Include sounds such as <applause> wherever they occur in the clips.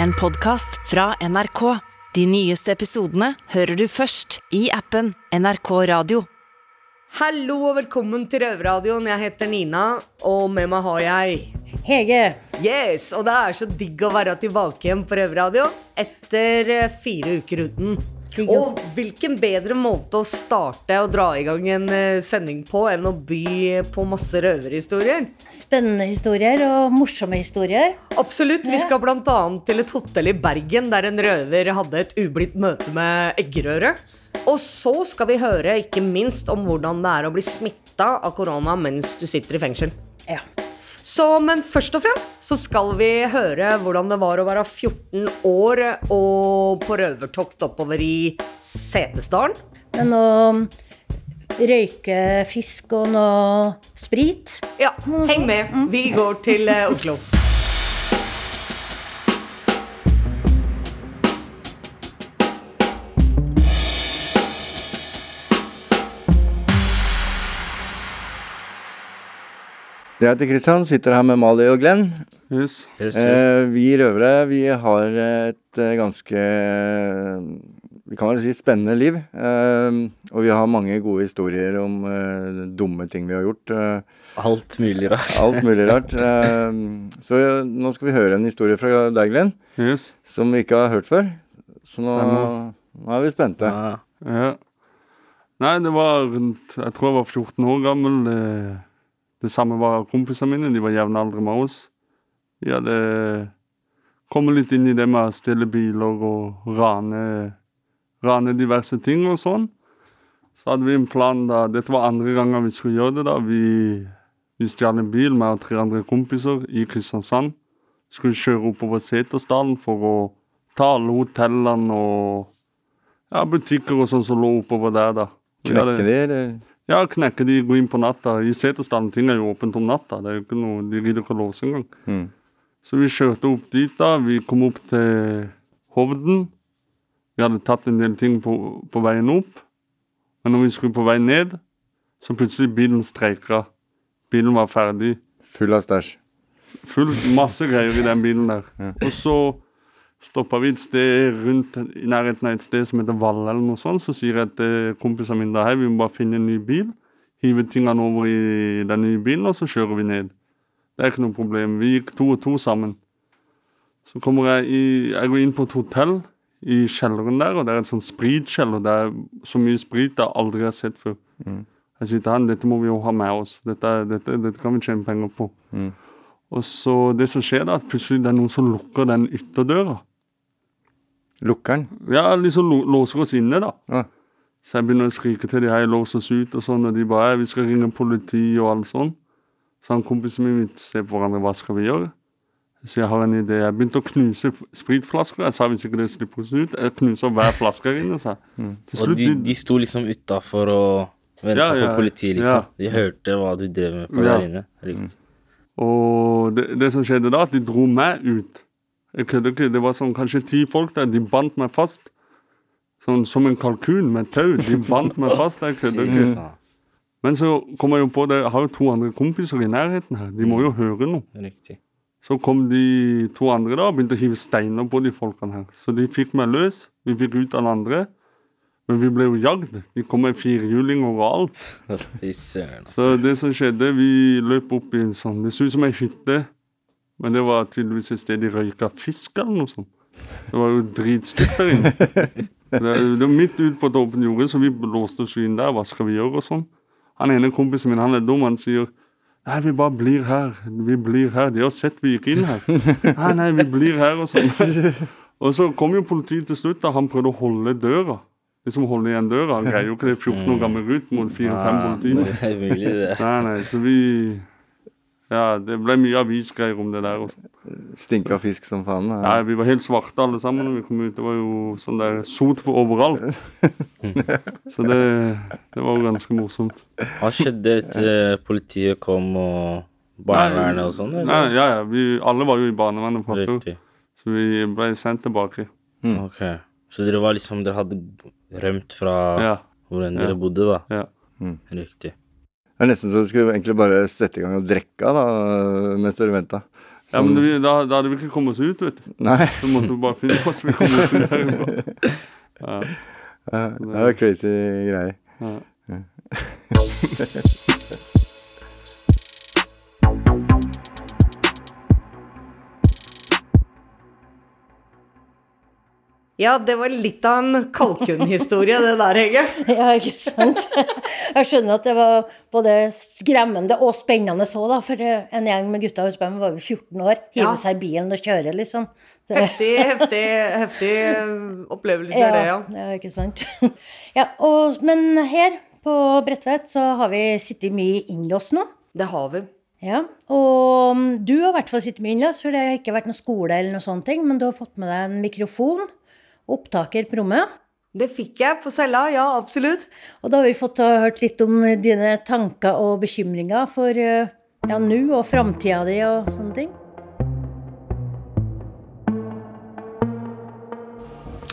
En podkast fra NRK. De nyeste episodene hører du først i appen NRK Radio. Hallo og velkommen til Røverradioen. Jeg heter Nina, og med meg har jeg Hege. Yes! Og det er så digg å være tilbake igjen på Røverradio etter eh, fire uker uten. Og hvilken bedre måte å starte og dra i gang en eh, sending på enn å by på masse røverhistorier? Spennende historier og morsomme historier. Absolutt. Vi skal bl.a. til et hotell i Bergen der en røver hadde et ublidt møte med eggerøre. Og så skal vi høre ikke minst om hvordan det er å bli smitta av korona mens du sitter i fengsel. Ja. Så, men først og fremst så skal vi høre hvordan det var å være 14 år og på røvertokt oppover i Setesdalen. Men å røyke fisk og noe sprit Ja, heng med. Vi går til eh, Oslo. Jeg heter Kristian, sitter her med Mali og Glenn. Yes. Eh, vi røvere vi har et eh, ganske Vi kan vel si spennende liv. Eh, og vi har mange gode historier om eh, dumme ting vi har gjort. Eh, Alt mulig rart. alt mulig rart. <laughs> Eh, så eh, nå skal vi høre en historie fra deg, Glenn, Yes. som vi ikke har hørt før. Så nå, nå er vi spente. Ja. Ja. Nei, det var rundt Jeg tror jeg var 14 år gammel. Det, det samme var kompisene mine. De var jevnaldrende med oss. Vi hadde kommet litt inn i det med å stjele biler og rane, rane diverse ting og sånn. Så hadde vi en plan da Dette var andre gangen vi skulle gjøre det. da Vi, vi stjal en bil med tre andre kompiser i Kristiansand. Skulle kjøre oppover Setersdalen for å ta alle hotellene og ja, butikker og sånn som lå oppover der, da. Knekke det, eller? Ja, knekke de, gå inn på natta. I Setesdalen ting er jo åpent om natta. Det er jo ikke noe, De gidder ikke å låse engang. Mm. Så vi kjørte opp dit, da. Vi kom opp til Hovden. Vi hadde tatt en del ting på, på veien opp. Men når vi skulle på vei ned, så plutselig bilen streika. Bilen var ferdig. Full av stæsj. Full masse greier i den bilen der. Og så stoppa vi et sted rundt i nærheten av et sted som heter Valle eller noe sånt. Så sier jeg til kompisene mine hei, vi må bare finne en ny bil. Hive tingene over i den nye bilen, og så kjører vi ned. Det er ikke noe problem. Vi gikk to og to sammen. Så kommer jeg i Jeg går inn på et hotell i kjelleren der, og det er et sånn spritkjeller. Det er så mye sprit jeg aldri har sett før. Jeg sier til han dette må vi jo ha med oss. Dette, dette, dette kan vi tjene penger på. Og så det som skjer da, at plutselig det er noen som lukker den ytterdøra. Lukkeren. Ja, liksom låser oss inne da. Ja. Så jeg begynner å skrike til de her, lås oss ut og sånn, og de bare, vi skal ringe politi og alt sånn. Så han kompisen min vil se på hverandre, hva skal vi gjøre? Så jeg har en idé. Jeg begynte å knuse spritflasker. Jeg sa hvis ikke det slipper oss ut, jeg knuser hver flaske her inne, sa jeg. Til Og de, de sto liksom utafor og venta Ja, ja, på politiet, liksom. ja. De hørte hva du drev med på Ja. der inne. Riktig. Og det, det som skjedde da, at de dro meg ut. Jeg kødder ikke, det var sånn kanskje ti folk der, de bandt meg fast. Sånn som en kalkun med tau. De bandt meg fast, jeg kødder ikke. Men så kom jeg jo på det, jeg har jo to andre kompiser i nærheten her. De må jo høre noe. riktig. Så kom de to andre da og begynte å hive steiner på de folkene her. Så de fikk meg løs. Vi fikk ut den andre. Men vi ble jo jagd. De kom med firehjuling og alt. Fy søren. altså. Så det som skjedde, vi løp opp i en sånn Det så ut som ei hytte. Men det var tydeligvis et sted de røyka fisk eller noe sånt. Det var jo dritstygt der inne. Det, det var midt ute på et åpent jorde, så vi låste oss inn der. Hva skal vi gjøre og sånn? Han ene kompisen min, han er dum, han sier Nei, vi bare blir her. Vi blir her. De har sett vi gikk inn her. Nei, nei, vi blir her og sånn. Og så kom jo politiet til slutt, da han prøvde å holde døra. Liksom holde igjen døra. Han greier jo ikke det 14 år gammel gutt mot 4-5 Ja, politi. Nei, nei, så vi Ja, det ble mye avisgreier om det der også. Stinka fisk som faen. Ja. Nei, vi var helt svarte alle sammen når vi kom ut. Det var jo sånn der sot på overalt. <laughs> Så det, det var jo ganske morsomt. Hva skjedde etter politiet kom og barnevernet og sånn? Ja, ja, vi alle var jo i barnevernet fra før, så vi ble sendt tilbake. Ok. Så dere var liksom Dere hadde rømt fra Ja. hvor enn Ja. dere bodde, da? ja. Riktig. Det er nesten så du skulle egentlig bare sette i gang og drikke da, mens dere venta. Ja, men det, da, da hadde vi ikke kommet oss ut, vet du. Nei. Så måtte vi bare finne oss vi kom oss ut herfra. <laughs> Ja, Ja, det var crazy greier. ja. <laughs> <laughs> Ja, det var litt av en kalkunhistorie, det der, Hege. <laughs> Ja, ikke sant? Jeg skjønner at det var både skremmende og spennende så, da. For en gjeng med gutter hos meg var jo 14 år. Hive Ja. seg i bilen og kjøre, liksom. Det, Heftig, heftig, heftig opplevelse, ja, det, ja. <laughs> ja, ikke sant. <laughs> Ja, og, men her på Bredtvet så har vi sittet mye innlåst nå. Det har vi. Ja, og mm, du har i hvert fall sittet mye innlåst, for det har ikke vært noen skole eller noen sånne ting, men du har fått med deg en mikrofon, opptaker på rommet. Det fikk jeg på cella, ja, absolutt. Og da har vi fått hørt litt om dine tanker og bekymringer for eh, ja, nå og framtida di og sånne ting.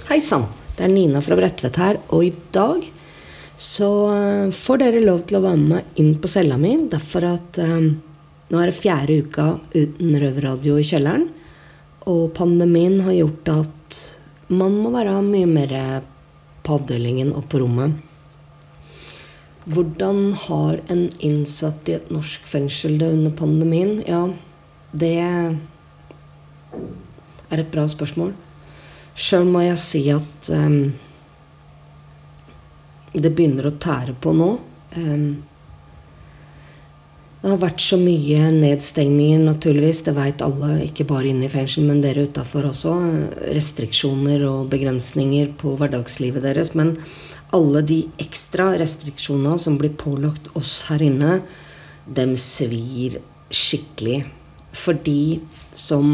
Hei sann, det er Nina fra Bredtvet her, og i dag så eh, får dere lov til å være med inn på cella mi, derfor at um, nå er det fjerde uka uten røverradio i kjelleren, og pandemien har gjort at man må være mye mer på avdelingen og på rommet. Hvordan har en innsatt i et norsk fengsel det under pandemien? Ja, det er et bra spørsmål. Sjøl må jeg si at um, det begynner å tære på nå. Ehm, det har vært så mye nedstengninger, naturligvis. Det veit alle, ikke bare inne i fengsel, men dere utafor også. Restriksjoner og begrensninger på hverdagslivet deres. Men alle de ekstra restriksjonene som blir pålagt oss her inne, dem svir skikkelig. Fordi, som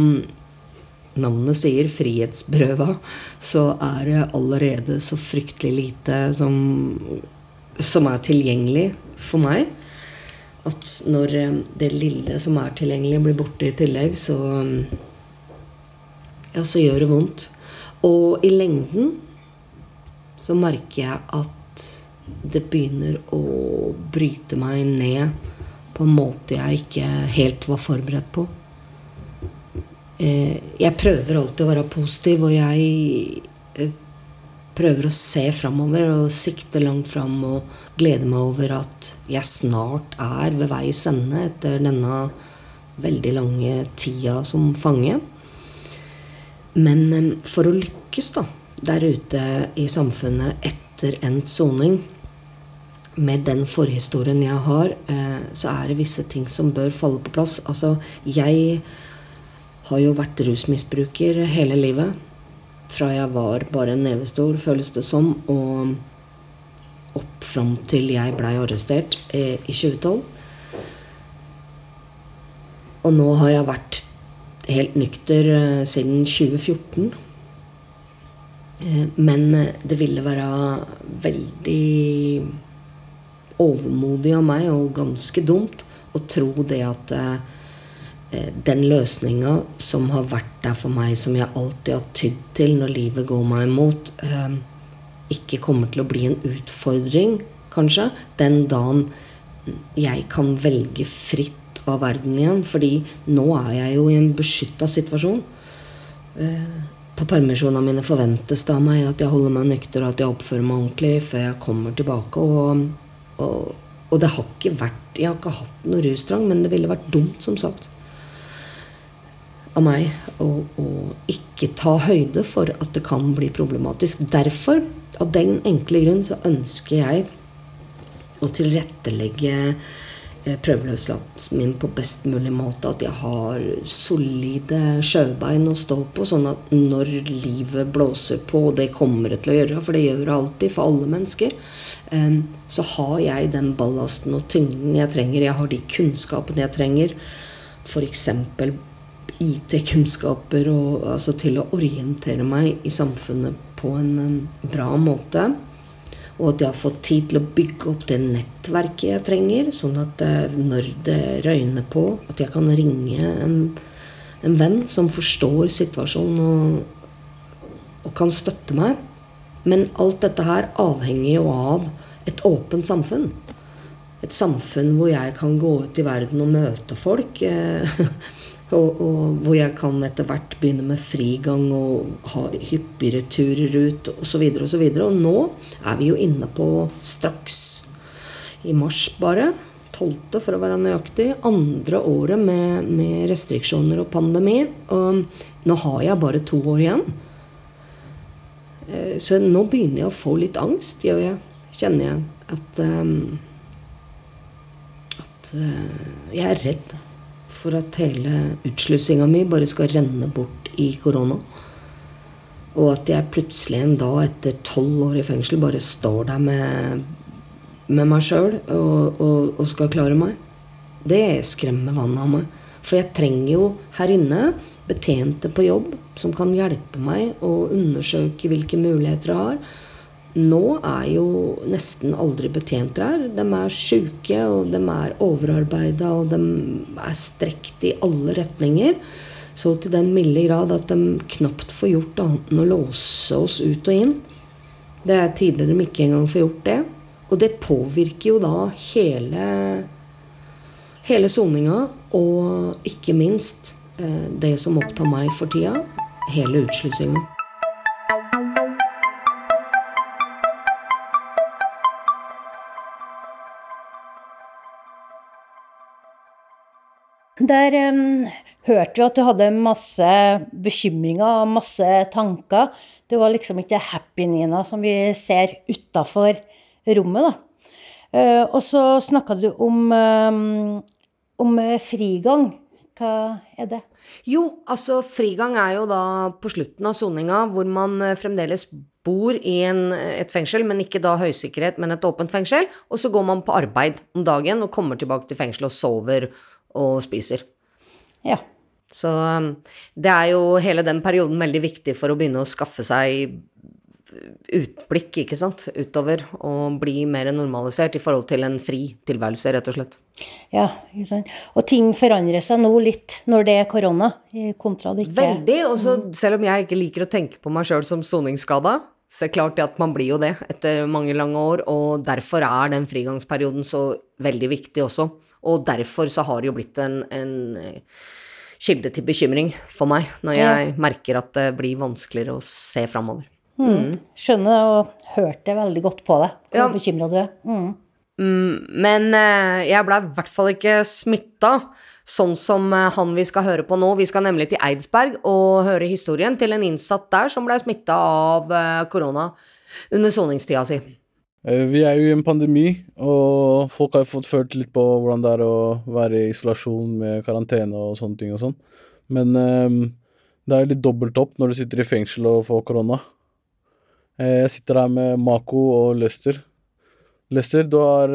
navnet sier, frihetsberøva, så er det allerede så fryktelig lite som, som er tilgjengelig for meg. At når eh, det lille som er tilgjengelig, blir borte i tillegg, så Ja, så gjør det vondt. Og i lengden så merker jeg at det begynner å bryte meg ned på en måte jeg ikke helt var forberedt på. Eh, Jeg prøver alltid å være positiv, og jeg eh, prøver å se framover og sikte langt fram og glede meg over at jeg snart er ved veis ende etter denne veldig lange tida som fange. Men eh, for å lykkes da, der ute i samfunnet etter endt soning, med den forhistorien jeg har, eh, så er det visse ting som bør falle på plass. Altså, jeg har jo vært rusmisbruker hele livet. Fra jeg var bare en nevestor, føles det som, og opp fram til jeg blei arrestert eh, i 2012. Og nå har jeg vært helt nykter eh, siden 2014. Eh, men eh, det ville være veldig overmodig av meg og ganske dumt å tro det at eh, den løsninga som har vært der for meg, som jeg alltid har tydd til når livet går meg imot, eh, ikke kommer til å bli en utfordring, kanskje, den dagen jeg kan velge fritt av verden igjen. Fordi nå er jeg jo i en beskytta situasjon. Eh, På permisjonene mine forventes det av meg at jeg holder meg nykter og at jeg oppfører meg ordentlig før jeg kommer tilbake. Og, og, og det har ikke vært Jeg har ikke hatt noe rustrang, men det ville vært dumt, som sagt, av meg å, å ikke ta høyde for at det kan bli problematisk. Derfor, av den enkle grunn, så ønsker jeg å tilrettelegge eh, prøveløslatelsen min på best mulig måte. At jeg har solide sjøbein å stå på, sånn at når livet blåser på, og det kommer det til å gjøre, for det gjør det alltid for alle mennesker, eh, så har jeg den ballasten og tyngden jeg trenger. Jeg har de kunnskapene jeg trenger. F.eks. IT-kunnskaper og altså til å orientere meg i samfunnet på en eh, bra måte. Og at jeg har fått tid til å bygge opp det nettverket jeg trenger, sånn at eh, når det røyner på, at jeg kan ringe en, en venn som forstår situasjonen og, og kan støtte meg. Men alt dette her avhenger jo av et åpent samfunn. Et samfunn hvor jeg kan gå ut i verden og møte folk. <laughs> eh, Og, og hvor jeg kan etter hvert begynne med frigang og ha hyppigere turer ut osv. Og, så og, så og nå er vi jo inne på straks, i mars bare, 12. for å være nøyaktig, andre året med, med restriksjoner og pandemi. Og nå har jeg bare to år igjen. Eh, så nå begynner jeg å få litt angst, gjør jeg. Kjenner jeg at um, At uh, jeg er redd for at hele utslussinga mi bare skal renne bort i korona. Og at jeg plutselig en dag etter tolv år i fengsel bare står der med, med meg sjøl og, og, og, skal klare meg. Det skremmer vannet av meg. For jeg trenger jo her inne betjente på jobb som kan hjelpe meg å undersøke hvilke muligheter jeg har nå er jo nesten aldri betjenter her. De er sjuke, og de er overarbeida, og de er strekt i alle retninger. Så til den milde grad at de knapt får gjort annet enn å låse oss ut og inn. Det er tider de ikke engang får gjort det. Og det påvirker jo da hele hele soninga, og ikke minst eh, det som opptar meg for tida, hele utslussinga. Der um, hørte vi at du hadde masse bekymringer og masse tanker. Du var liksom ikke happy, Nina, som vi ser utafor rommet, da. Uh, og så snakka du om, um, om frigang. Hva er det? Jo, altså frigang er jo da på slutten av soninga, hvor man eh, fremdeles bor i en, et fengsel, men ikke da høysikkerhet, men et åpent fengsel. Og så går man på arbeid om dagen og kommer tilbake til fengselet og sover og spiser. Ja. Så um, det er jo hele den perioden veldig viktig for å begynne å skaffe seg utblikk, ikke sant, utover, og bli mer normalisert i forhold til en fri tilværelse, rett og slett. Ja, ikke sant. Og ting forandrer seg nå litt når det er korona, kontra det ikke Veldig. Og så, selv om jeg ikke liker å tenke på meg sjøl som soningsskada, så er det klart at man blir jo det etter mange lange år, og derfor er den frigangsperioden så veldig viktig også. Og derfor så har det jo blitt en, en eh, kilde til bekymring for meg, når jeg ja. merker at det blir vanskeligere å se framover. Mm. Mm. Skjønner og hørte veldig godt på deg, hvor ja. bekymra du er. Mm. mm men eh, jeg blei i hvert fall ikke smitta, sånn som eh, han vi skal høre på nå. Vi skal nemlig til Eidsberg og høre historien til en innsatt der som blei smitta av korona under soningstida si. Eh, vi er jo i en pandemi, og folk har jo fått følt litt på hvordan det er å være i isolasjon med karantene og sånne ting og sånn. Men um, det er jo litt dobbelt opp når du sitter i fengsel og får korona. Eh, jeg sitter her med Mako og Lester. Lester, du har,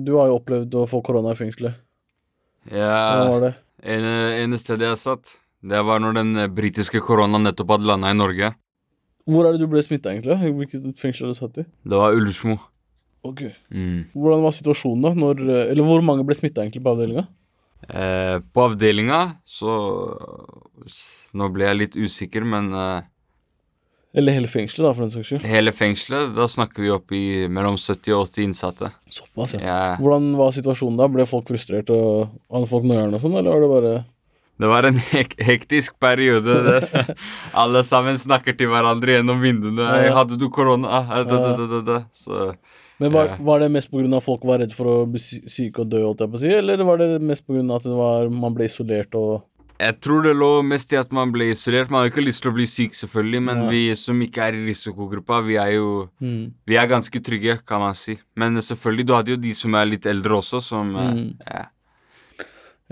du har jo opplevd å få korona i fengselet. Ja Hva var det? En, eneste stedet jeg satt, det var når den britiske koronaen nettopp hadde landa i Norge. Hvor er det du ble smitta, egentlig? Hvilket fengsel har du satt i? Det var Ullersmo. Ok. Mm. Hvordan var situasjonen da? Når, eh, eller hvor mange ble smitta egentlig på avdelinga? Eh, på avdelinga så Nå ble jeg litt usikker, men eh, Eller hele fengselet, da, for den saks skyld. Hele fengselet, da snakker vi opp i mellom 70 og 80 innsatte. Såpass, ja. ja. Hvordan var situasjonen da? Ble folk frustrert og hadde folk nøyerne og sånn, eller var det bare det var en hek hektisk periode. <laughs> Alle sammen snakker til hverandre gjennom vinduene. 'Hadde du korona?' Så men var, var det mest pga. folk var redd for å bli syke og dø, si, eller var det mest pga. at det var, man ble isolert og Jeg tror det lå mest i at man ble isolert. Man har ikke lyst til å bli syk, selvfølgelig, men ja. vi som ikke er i risikogruppa, vi er jo mm. Vi er ganske trygge, kan man si. Men selvfølgelig, du hadde jo de som er litt eldre også, som eh, mm. ja.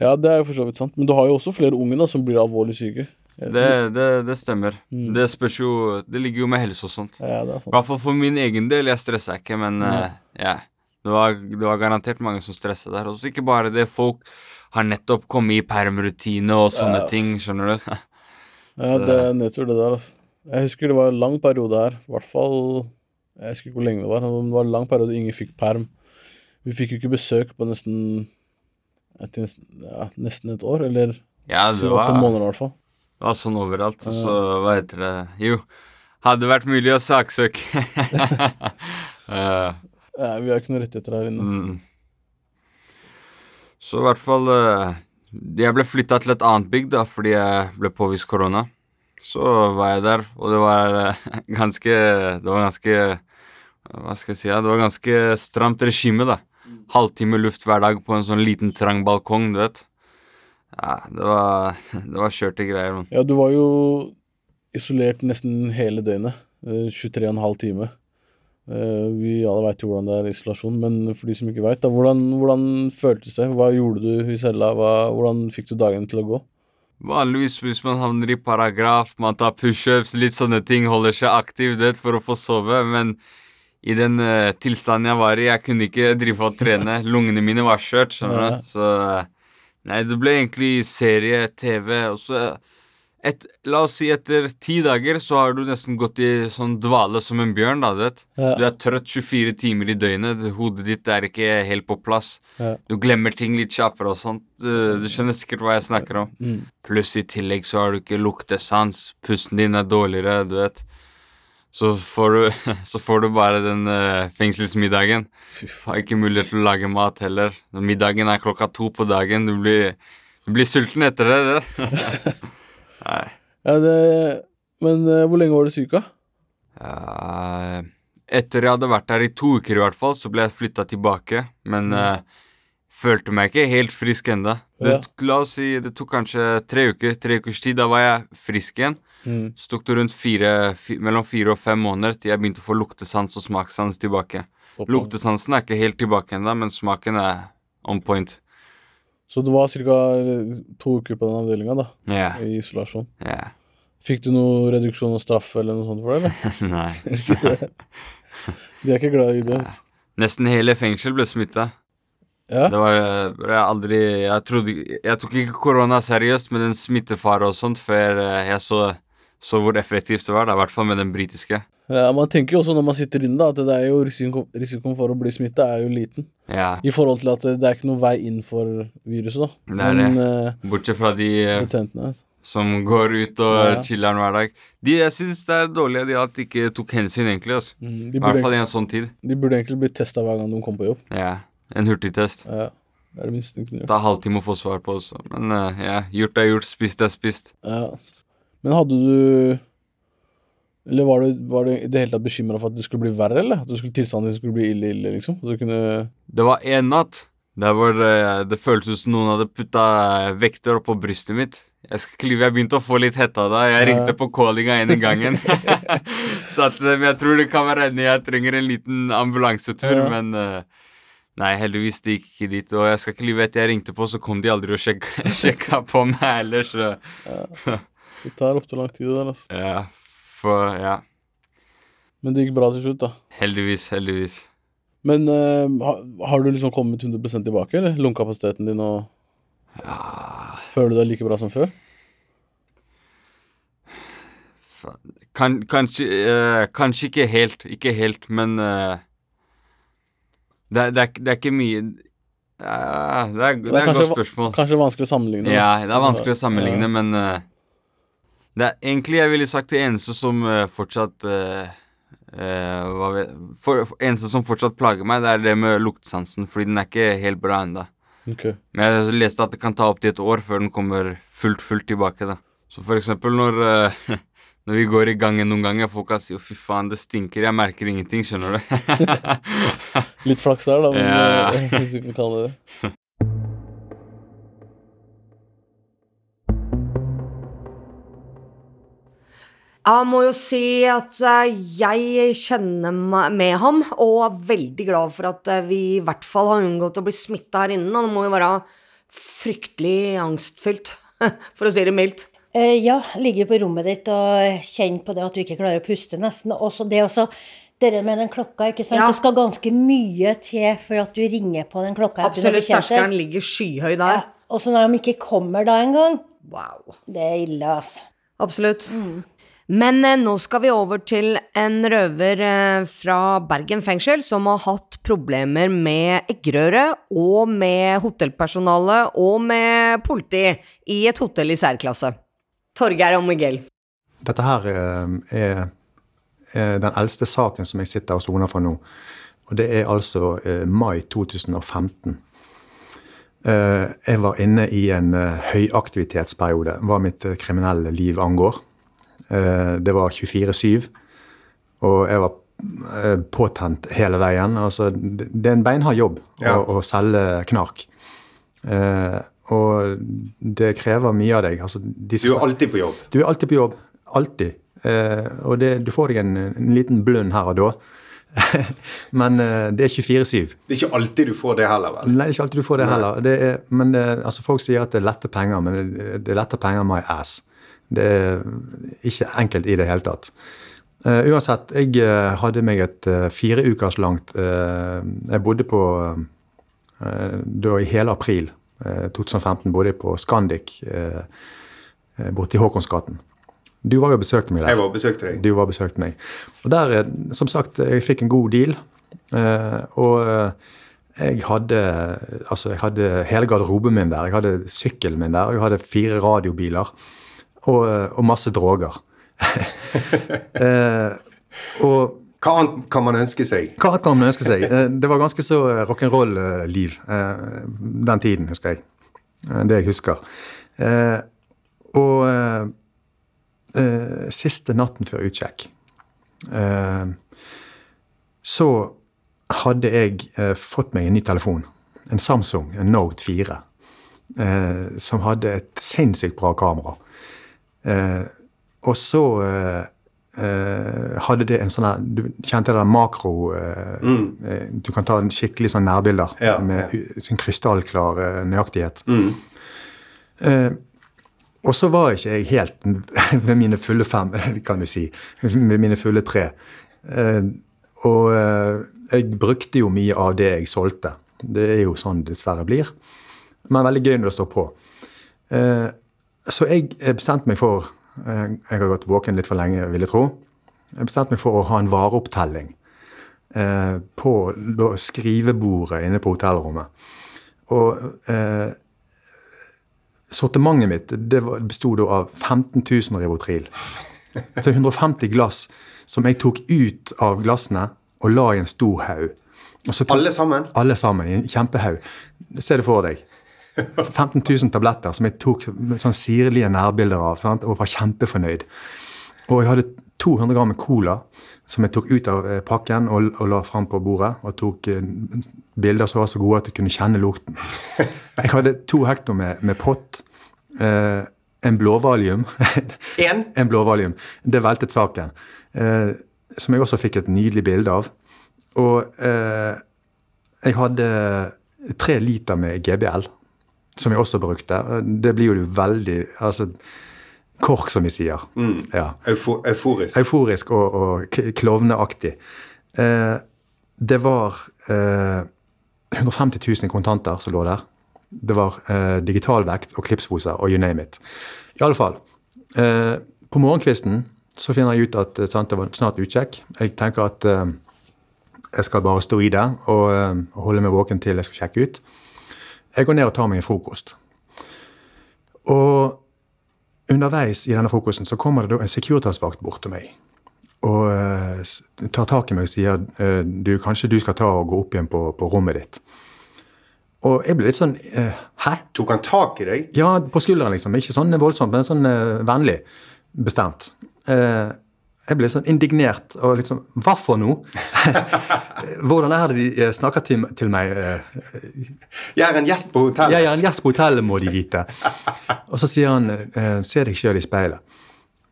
ja, det er jo for så vidt sant. Men du har jo også flere unge da, som blir alvorlig syke. Det, det, det stemmer. Mm. Det spørs jo Det ligger jo med helse og sånt. Ja, I hvert fall for min egen del. Jeg stressa ikke, men uh, ja. Det var, det var, garantert mange som stressa der. Og ikke bare det. Folk har nettopp kommet i permrutine og sånne ja, ting, skjønner du. <laughs> ja, det er nedtur, det der, altså. Jeg husker det var en lang periode her. I hvert fall Jeg husker ikke hvor lenge det var. Men Det var en lang periode ingen fikk perm. Vi fikk jo ikke besøk på nesten ja, nesten et år, eller syv-åtte måneder i hvert fall. Var sånn overalt. Og så, hva heter det Jo, hadde vært mulig å saksøke. uh, <laughs> ja, vi har ikke noen rettigheter her inne. Mm. Så i hvert fall uh, Jeg ble flytta til et annet bygg da, fordi jeg ble påvist korona. Så var jeg der, og det var uh, <laughs> ganske Det var ganske Hva skal jeg si? Ja, det var ganske stramt regime, da. Halvtime luft hver dag på en sånn liten, trang balkong, du vet. Ja, det var, <laughs> det var kjørte greier. Man. Ja, du var jo isolert nesten hele døgnet. eh, 23,5 timer. Eh, Vi alle veit jo hvordan det er isolasjon, men for de som ikke veit, hvordan, hvordan føltes det? Hva gjorde du i cella? Hva, hvordan fikk du dagen til å gå? Vanligvis hvis man havner i paragraf, man tar pushups, litt sånne ting, holder seg aktiv det, for å få sove, men i den uh, tilstanden jeg var i, jeg kunne ikke drive og trene. <laughs> Lungene mine var skjørt, skjønner Ja. du. Så eh, Nei, det ble egentlig serie, TV, og så et, La oss si etter ti dager så har du nesten gått i sånn dvale som en bjørn, da, du vet. Ja. Du er trøtt 24 timer i døgnet, hodet ditt er ikke helt på plass. Ja. Du glemmer ting litt kjappere og sånt. Du, du skjønner sikkert hva jeg snakker om. Mm. Pluss i tillegg så har du ikke luktesans, pusten din er dårligere, du vet. Så får du, <laughs> så får du bare den uh, fengselsmiddagen. Fy faen. Ikke mulighet til å lage mat heller. Middagen er klokka to på dagen. Du blir, du blir sulten etter det. det. <laughs> Nei. Ja, det Men uh, hvor lenge var du syk, da? Uh, etter jeg hadde vært der i to uker i hvert fall, så ble jeg flytta tilbake. Men uh, følte meg ikke helt frisk ennå. Ja. La oss si det tok kanskje tre uker. Tre ukers tid. Da var jeg frisk igjen. Mm. Så tok det rundt fire, fire, mellom fire og fem måneder til jeg begynte å få luktesans og smakssans tilbake. Luktesansen er ikke helt tilbake ennå, men smaken er on point. Så du var ca. to uker på den avdelinga, da, Ja. i isolasjon. Yeah. Fikk du noe reduksjon og straff eller noe sånt for det, eller? <laughs> Nei. <laughs> De er ikke glad i det. Nesten hele fengsel ble smitta. Ja? Det var eh, jeg aldri Jeg trodde Jeg tok ikke korona seriøst med den smittefare og sånt før eh, jeg så, så hvor effektivt det var, da, i hvert fall med den britiske. ja, Man tenker jo også når man sitter inne, da, at det er jo risiko, risikoen for å bli smitta er jo liten. Ja. I forhold til at det, er ikke noen vei inn for viruset, da. Det er. Men det. Bortsett fra de eh, betentene som går ut og Ja. chiller'n hver dag. De, jeg syns det er dårlig de at de ikke tok hensyn, egentlig. Altså. Mm, I hvert fall i en sånn tid. de burde egentlig bli testa hver gang de kom på jobb. Ja. En hurtigtest. Ja, det er det minste du kunne gjøre. Ta halvtime å få svar på også. Men uh, ja, gjort er gjort, spist er spist. Ja. Men hadde du Eller var du, var du i det hele tatt bekymra for at det skulle bli verre, eller? At skulle, tilstanden din skulle bli ille, ille, liksom? At du kunne Det var en natt der hvor det, det føltes som noen hadde putta eh, vekter oppå brystet mitt. Jeg skal jeg begynte å få litt hetta da. Jeg ringte på callinga en i gangen. <laughs> <laughs> Sa til jeg tror det kan være enig, jeg trenger en liten ambulansetur, Ja. men eh, Nei, heldigvis det gikk ikke dit. Og jeg skal ikke lyve, etter jeg ringte på, så kom de aldri og sjekka, <laughs> sjekka på meg heller, så Det tar ofte lang tid, det der, altså. Ja, for Ja. Men det gikk bra til slutt, da. Heldigvis, heldigvis. Men uh, har, har du liksom kommet 100% tilbake, eller? Lungekapasiteten din og ja. Føler du deg like bra som før? Kan, kanskje, uh, kanskje ikke helt, ikke helt, men uh, det, er- det, er, det er ikke mye det, er, det er et kanskje godt spørsmål. Kanskje vanskelig å sammenligne? Ja, det er vanskelig å sammenligne, men eh, det er egentlig, jeg ville sagt, det eneste som uh, fortsatt uh, uh, vet, for, for, eneste som fortsatt plager meg, det er det med luktesansen, fordi den er ikke helt bra ennå. Okay. Men jeg leste at det kan ta opptil et år før den kommer fullt, fullt tilbake. da. Så for eksempel når, eh, <laughs> når vi går i gangen noen ganger, folk kan si 'å, 'fy faen, det stinker', jeg merker ingenting, skjønner du. <laughs> Litt flaks der, da, men, <laughs> Ja. eh, hvis du kan kalle det det. Jeg må jo si at eh, jeg kjenner meg med ham, og er veldig glad for at eh, vi i hvert fall har unngått å bli smitta her inne. Og det må jo være fryktelig angstfylt, <laughs> for å si det mildt. Eh, ja, ligge på rommet ditt og kjenne på det at du ikke klarer å puste, nesten. Også det også Dere med den klokka, ikke sant. Ja. Det skal ganske mye til for at du ringer på den klokka. Absolutt, terskelen ligger skyhøy der. Ja, og så når de ikke kommer da engang, Wow. det er ille, altså. Absolutt. Men eh, nå skal vi over til en røver eh, fra Bergen fengsel som har hatt problemer med eggerøre og med hotellpersonale og med politi i et hotell i særklasse. Torgeir og Miguel. Dette her eh, er, er den eldste saken som jeg sitter og soner for nå. Og det er altså eh, mai 2015. Eh, jeg var inne i en eh, høyaktivitetsperiode, hva mitt kriminelle liv angår. Eh, det var 24-7, og jeg var eh, påtent hele veien. Altså, det er en beinhard jobb Ja. å, å selge knark. Eh, og det krever mye av deg. Altså, Du er alltid på jobb. du er alltid på jobb. Alltid. Eh, og det, du får deg en, en liten blund her og da. <laughs> Men eh, det er 24-7. Det er ikke alltid du får det heller, vel? Nei, det er ikke alltid du får det heller. Det er, men det, altså, Folk sier at det er lette penger, men det, det er lette penger my ass. Det er ikke enkelt i det hele tatt. Uh, uansett, jeg eh, hadde meg et uh, fire ukers langt Jeg bodde på Da i hele april eh, 2015 bodde jeg på Scandic borte i Håkonsgaten. Du var jo og besøkte meg der. Jeg var og besøkte deg. Du var og besøkte meg. Og der, som sagt, jeg fikk en god deal. og jeg hadde altså jeg hadde hele garderoben min der. Jeg hadde sykkelen min der. og Jeg hadde fire radiobiler og, eh, og masse droger. <laughs> eh, og Hva annet kan man ønske seg? hva kan man ønske seg? Eh, Det var ganske så eh, rock'n'roll-liv den tiden, husker jeg. Det jeg husker. Og siste natten før utsjekk så hadde jeg fått meg en ny telefon. En Samsung, en Note 4. Eh, som hadde et sinnssykt bra kamera. Eh, og så eh, eh, hadde det en sånn her Du kjente det der makro eh, eh, Du kan ta en skikkelig sånn nærbilder Ja, med sånn krystallklar eh, nøyaktighet. Eh, og så var ikke jeg helt <laughs> ved mine fulle fem, <laughs> kan du si. Med mine fulle tre. Eh, og jeg brukte jo mye av det jeg solgte. Det er jo sånn det dessverre blir. Men veldig gøy når det står på. Eh, så jeg bestemte meg for eh, Jeg har gått våken litt for lenge, vil jeg tro. Jeg bestemte meg for å ha en vareopptelling eh, på da, skrivebordet inne på hotellrommet. Og eh, sortimentet mitt det besto bestod da av 15 000 Rivotril. Så 150 glass som jeg tok ut av glassene og la i en stor haug. Alle sammen? alle sammen i en kjempehaug. Se det for deg. 15 000 tabletter som jeg tok sånn sirlige nærbilder av sant? og var kjempefornøyd. Og jeg hadde 200 gram med cola som jeg tok ut av eh, pakken og, og la fram på bordet. Og tok eh, bilder som var så gode at du kunne kjenne lukten. Jeg hadde to hekto med, med pott. Eh, en blåvalium. <laughs> En? en blåvalium. Det veltet saken. Eh, som jeg også fikk et nydelig bilde av. Og eh, jeg hadde tre liter med GBL, som jeg også brukte. Det blir jo veldig altså, Kork, som vi sier. Ja. Euforisk. Euforisk og, og klovneaktig. Eh, det var eh, 150 000 kontanter som lå der. Det var eh, digitalvekt og klipsposer og you name it. I alle fall. Eh, på morgenkvisten så finner jeg ut at eh, sant, det var snart utsjekk. Jeg tenker at eh, jeg skal bare stå i det og eh, holde meg våken til jeg skal sjekke ut. Jeg går ned og tar meg en frokost. Og underveis i denne frokosten så kommer det da en Securitas-vakt bort til meg. Og uh, tar tak i meg og sier eh, du, kanskje du skal ta og gå opp igjen på, på rommet ditt. Og jeg ble litt sånn uh, Hæ? Tok han tak i deg? Ja, på skulderen, liksom. Ikke sånn voldsomt, men sånn vennlig. Bestemt. Eh, jeg ble sånn indignert og liksom Hva for noe? <laughs> Hvordan er det de eh, snakker til, til meg? eh, Jeg er en gjest på hotellet. jeg er en gjest på hotellet, må de vite. Og så sier han eh, se deg sjøl i speilet.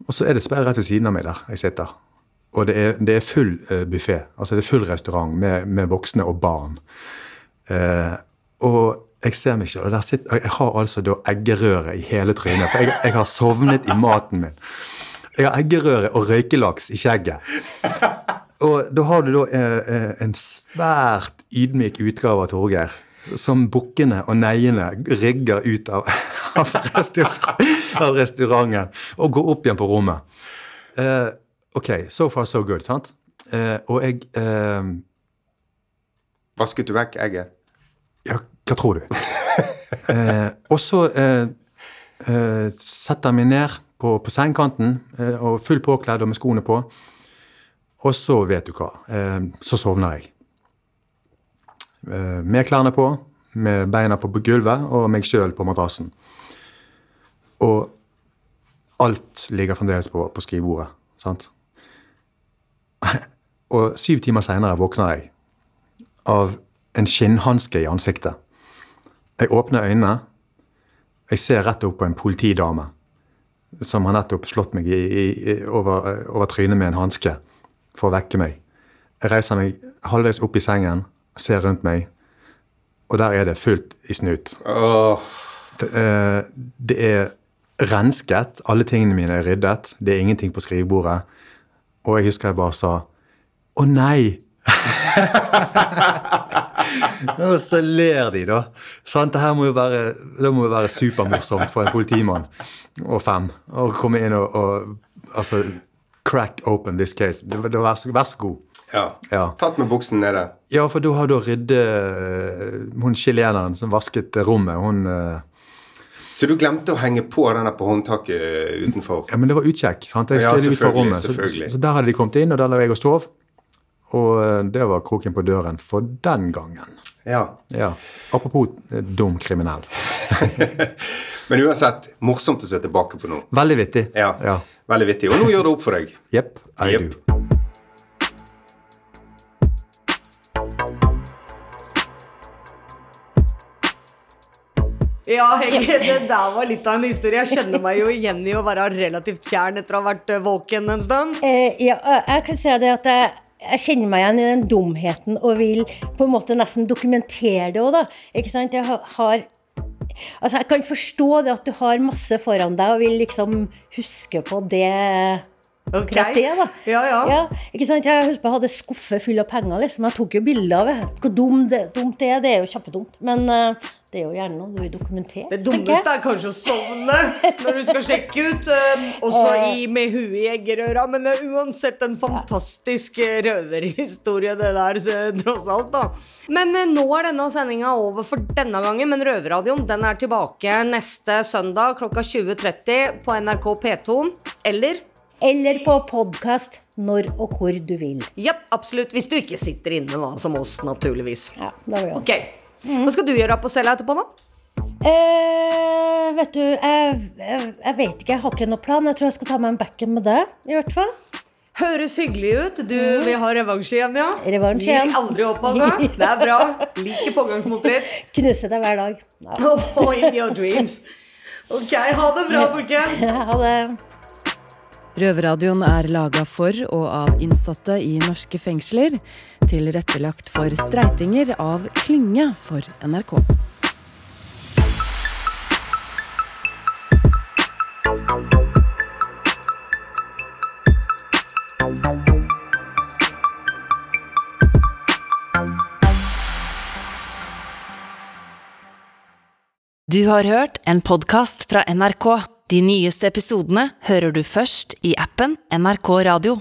Og så er det speil rett ved siden av meg der jeg sitter. Og det er, det er full uh, buffé. Altså det er full restaurant med, med voksne og barn. Eh, og jeg ser meg ikke, og sitter, jeg har altså da eggerøre i hele trynet. For jeg, jeg har sovnet i maten min. Jeg har eggerøre og røykelaks i skjegget. Og da har du da eh, eh, en svært ydmyk utgave av Torgeir. Som bukkene og neiene rygger ut av, <laughs> av, restaurant, av restauranten og går opp igjen på rommet. Eh, ok, so far so good, sant? Eh, og jeg eh, Vasket du vekk egget? Ja, hva tror du? <laughs> eh, og så setter jeg meg ned på, på sengekanten eh, og full påkledd og med skoene på. Og så, vet du hva, eh, så sovner jeg. Eh, med klærne på, med beina på gulvet og meg sjøl på madrassen. Og alt ligger fremdeles på, på skrivebordet. sant? <laughs> Og syv timer seinere våkner jeg av en skinnhanske i ansiktet. Jeg åpner øynene. Jeg ser rett opp på en politidame som har nettopp slått meg i, i, over, over trynet med en hanske for å vekke meg. Jeg reiser meg halvveis opp i sengen, ser rundt meg, og der er det fullt i snut. Oh. Det, eh, det er rensket. Alle tingene mine er ryddet. Det er ingenting på skrivebordet. Og jeg husker jeg bare sa Å nei! <laughs> og så ler de, da. Sant? Det her må jo være, det må jo være supermorsomt for en politimann og fem å komme inn og, og altså, crack open this case. Det, det, vær, så, vær så god. Ja. Ja. Tatt med buksen nede. Ja, for da har da rydde hun chileneren som vasket rommet, hun eh, Så du glemte å henge på denne på håndtaket utenfor? Ja, men det var utkjekk. sant? Jeg Ja, ut fra selvfølgelig, rommet. Så, selvfølgelig. så der hadde de kommet inn, og der lå jeg og sov. Og eh, det var kroken på døren for den gangen. Ja. Ja. Apropos eh, dum kriminell. <laughs> Men uansett, morsomt å se tilbake på nå. Veldig vittig. Ja. Ja. Veldig vittig. Og nå gjør det opp for deg. Jepp. I yep. do. Ja, Hege, det der var litt av en historie. Jeg kjenner meg jo igjen i å være relativt fjern etter å ha vært eh, våken en stund. Eh, ja, jeg kan si det at jeg, jeg kjenner meg igjen i den dumheten og vil på en måte nesten dokumentere det òg, da. Ikke sant? Jeg har, Altså, jeg kan forstå det at du har masse foran deg og vil liksom huske på det Ok. akkurat det, da. Ja, ja. ikke sant? Jeg husker jeg hadde skuffe full av penger, liksom. Jeg tok jo bilder av det. Hvor dumt det, dumt det er, det er jo kjempedumt. Men eh, det er jo gjerne noe du vil dokumentere. Det dummeste er kanskje å sovne når du skal sjekke ut. Um, også i, med huet i eggerøra. Men det er uansett en fantastisk eh, røverhistorie, det der, tross alt. da Men eh, nå er denne sendinga over for denne gangen. Men Røverradioen den er tilbake neste søndag klokka 20.30 på NRK P2. Eller Eller på podkast når og hvor du vil. Ja, absolutt. Hvis du ikke sitter inne, da, som oss, naturligvis. Ja, det var jo. Ok. Hva skal du gjøre på cella etterpå, da? Eh, vet du, jeg, jeg, jeg vet ikke. Jeg har ikke noen plan. Jeg tror jeg skal ta meg en backen med det, i hvert fall. Høres hyggelig ut. Du vil ha revansj igjen, ja? Revansj Gir igjen. aldri opp, altså. <laughs> Det er bra. Liker pågangsmotritt. Knuse deg hver dag. Ja. <laughs> Oh, in your dreams. Ok, ha det bra, folkens. Ha det. Røverradioen er laga for og av innsatte i norske fengsler. Tilrettelagt for streitinger av Klynge for NRK. Du har hørt en podkast fra NRK. De nyeste episodene hører du først i appen NRK Radio.